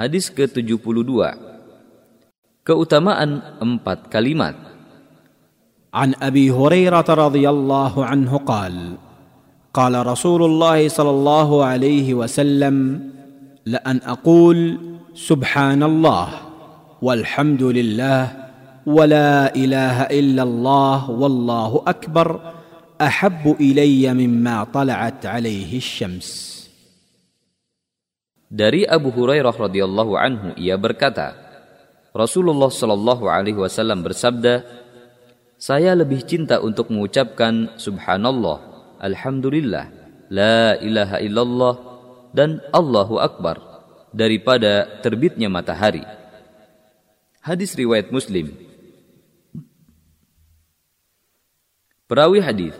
Hadis ke-72. Keutamaan empat kalimat. عن ابي هريره رضي الله عنه قال رسول الله صلى الله عليه وسلم لأن أقول سبحان الله والحمد لله ولا اله الا الله والله اكبر احب الي مما طلعت عليه الشمس Dari Abu Hurairah radhiyallahu anhu ia berkata, Rasulullah shallallahu alaihi wasallam bersabda, saya lebih cinta untuk mengucapkan subhanallah, alhamdulillah, la ilaha illallah dan Allahu akbar daripada terbitnya matahari. Hadis riwayat Muslim. Perawi hadis.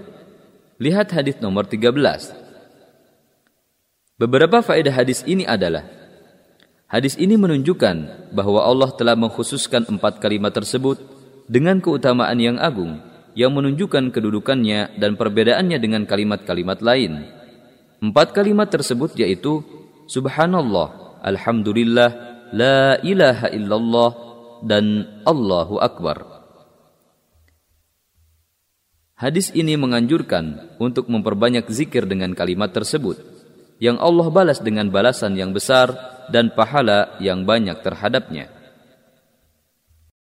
Lihat hadis nomor 13. Beberapa faedah hadis ini adalah Hadis ini menunjukkan bahwa Allah telah mengkhususkan empat kalimat tersebut dengan keutamaan yang agung yang menunjukkan kedudukannya dan perbedaannya dengan kalimat-kalimat lain. Empat kalimat tersebut yaitu Subhanallah, Alhamdulillah, La ilaha illallah, dan Allahu Akbar. Hadis ini menganjurkan untuk memperbanyak zikir dengan kalimat tersebut yang Allah balas dengan balasan yang besar dan pahala yang banyak terhadapnya.